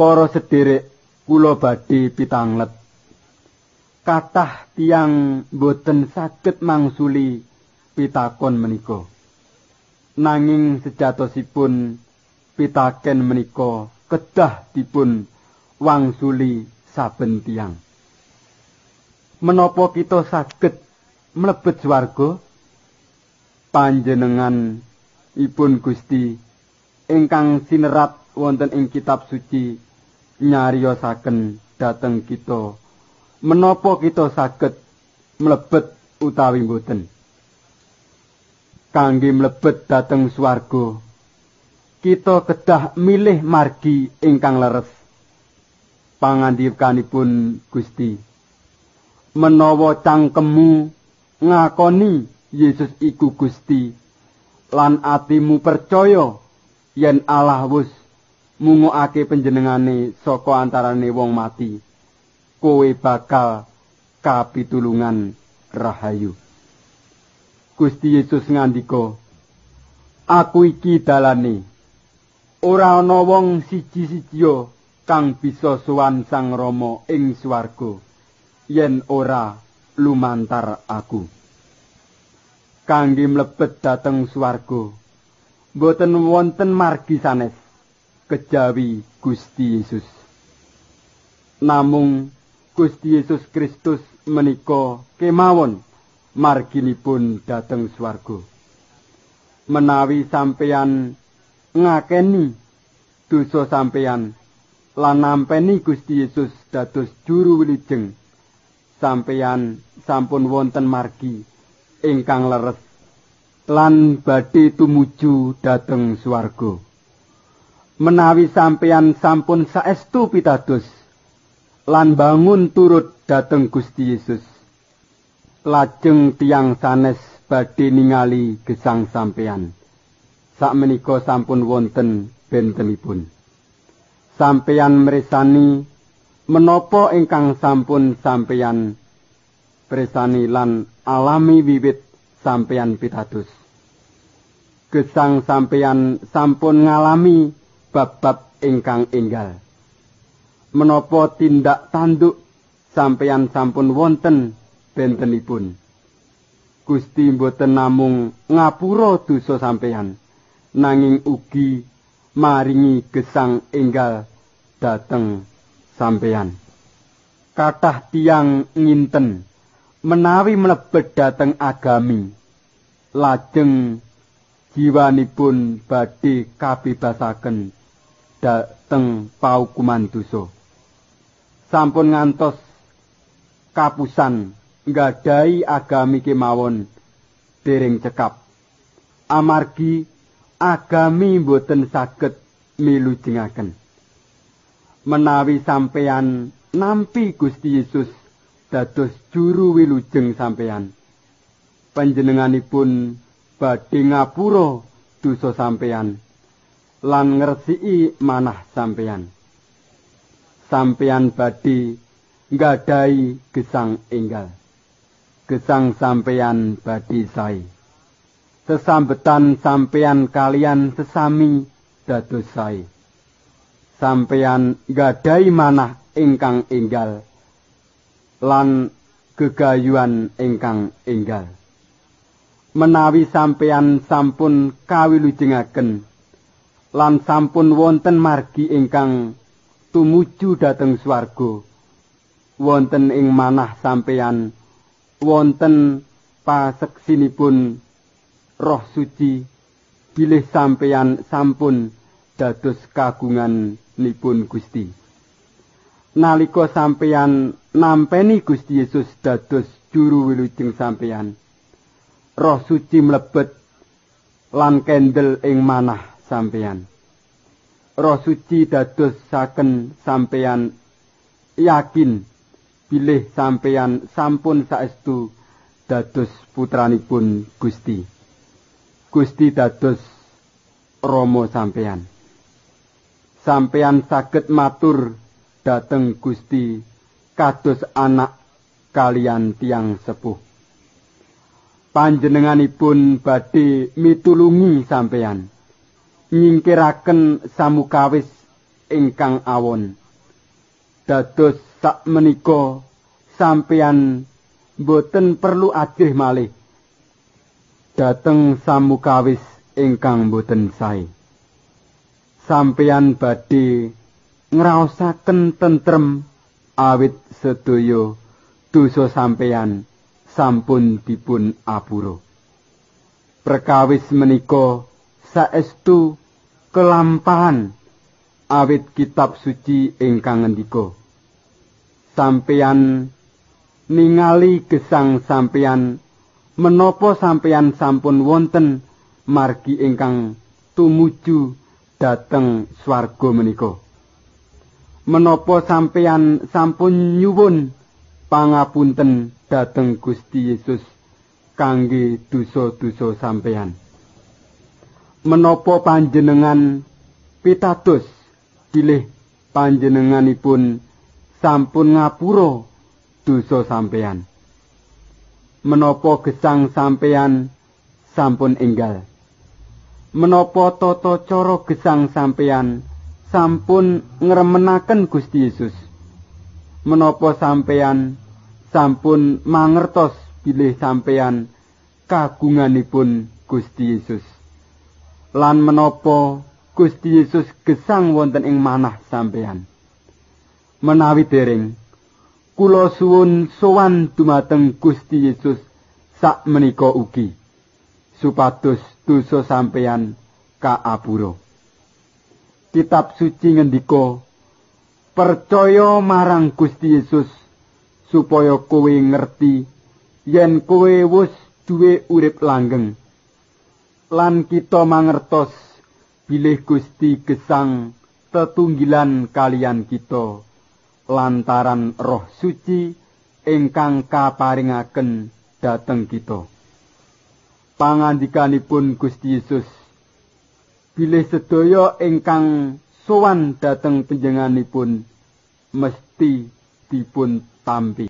Para sederek kula badhe pitanglet. Kathah tiang boten saged mangsuli pitakon menika. Nanging sejatosipun pitaken menika kedah dipun wangsuli saben tiang. Menapa kita saged mlebet swarga? Panjenengan ipun Gusti ingkang sinerat wonten ing kitab suci nyariosaken dhateng kita. Menapa kita saged mlebet utawi mboten? Kangge mlebet dhateng swarga kita kedah milih margi ingkang leres. Pangandikanipun Gusti. Menawa cangkemmu ngakoni Yesus iku Gusti lan atimu percaya yen Allah wis mungokake panjenengane saka antarane wong mati kowe bakal kapitulungan rahayu. Gusti Yesus ngandika, Aku iki dalane. Ora ana wong siji-sijiya kang bisa sowan Sang Rama ing swarga yen ora lumantar aku. Kangge mlebet dhateng swarga, boten wonten margi sanes kejawi Gusti Yesus. Namung Gusti Yesus Kristus menika kemawon marginipun dhateng swarga. Menawi sampeyan ngakeni dosa sampeyan lan nampeni Gusti Yesus dados juru wilujeng, sampeyan sampun wonten margi ingkang leres lan badhe tumuju dhateng swarga. Menawi sampeyan sampun saestu pitados lan bangun turut dateng Gusti Yesus. Lajeng tiang sanes badhe ningali gesang sampeyan. Sakmenika sampun wonten bentenipun. Sampeyan mresani menapa ingkang sampun sampeyan presani lan alami wiwit sampeyan pitados. Gesang sampeyan sampun ngalami bab-bab ingkang enggal. menapa tindak tanduk sampeyan sampun wonten bentenipun? Gusti mboten namung ngapura dosa sampeyan nanging ugi maringi gesang enggal dateng sampeyan. Kathah tiang nginten menawi mlebet dateng agami lajeng jiwanipun badhe kabebasaken dateng paukuman dosa. Sampun ngantos kapusan nggadahi agami kemawon dereng cekap. Amargi agami boten saged milujengaken. Menawi sampeyan nampi Gusti Yesus dados juru wilujeng sampeyan panjenenganipun badhe ngapura dosa sampeyan lan ngresiki manah sampeyan sampeyan badhe nggadahi gesang enggal. Gesang sampeyan badhe sae. Sesambetan sampeyan kalian sesami dados sae. Sampeyan nggadahi manah ingkang enggal lan gegayuan ingkang enggal. Menawi sampeyan sampun kawilujengaken lan sampun wonten margi ingkang tumuju dhateng swarga. Wonten ing manah sampeyan wonten paseksinipun roh suci bilih sampeyan sampun dados kagungan nipun Gusti. Nalika sampeyan nampeni Gusti Yesus dados juru wilujeng sampeyan roh suci mlebet lan kendel ing manah sampeyan. Roh suci dados saken sampeyan. Yakin bilih sampeyan sampun saestu dados putranipun Gusti. Gusti dados Romo sampeyan. Sampeyan saged matur dateng Gusti kados anak kalian tiang sepuh. Panjenenganipun badhe mitulungi sampeyan nyingkiraken samukawis ingkang awon. Dados sakmenika sampeyan boten perlu ajih malih dateng samukawis ingkang boten sae. Sampeyan badhe ngraosaken tentrem awit sedaya dosa sampeyan sampun dipun apura. Perkawis menika saestu kelampahan awit kitab suci ingkang ngendika. Sampeyan ningali gesang sampeyan menapa sampeyan sampun wonten margi ingkang tumuju dhateng swarga menika. Menapa sampeyan sampun nyuwun pangapunten dhateng Gusti Yesus kangge dosa-dosa sampeyan menapa panjenengan pitados bilih panjenenganipun sampun ngapura dosa sampeyan. Menapa gesang sampeyan sampun enggal. Menapa tata cara gesang sampeyan sampun ngremenaken Gusti Yesus. Menapa sampeyan sampun mangertos bilih sampeyan kagunganipun Gusti Yesus. Lan menapa Gusti Yesus gesang wonten ing manah sampeyan. menawi dereng kula suwun sowan dumateng Gusti Yesus sak menika ugi supados dosa sampeyan kaapura kitab suci ngendika percaya marang Gusti Yesus supaya kowe ngerti yen kowe wis duwe urip langgeng lan kita mangertos bilih Gusti gesang tetunggilan kalian kita lantaran roh suci ingkang kaparingaken dhateng kita. Pangandikanipun Gusti Yesus bilih sedaya ingkang sowan dhateng panjenenganipun mesti dipun tampi.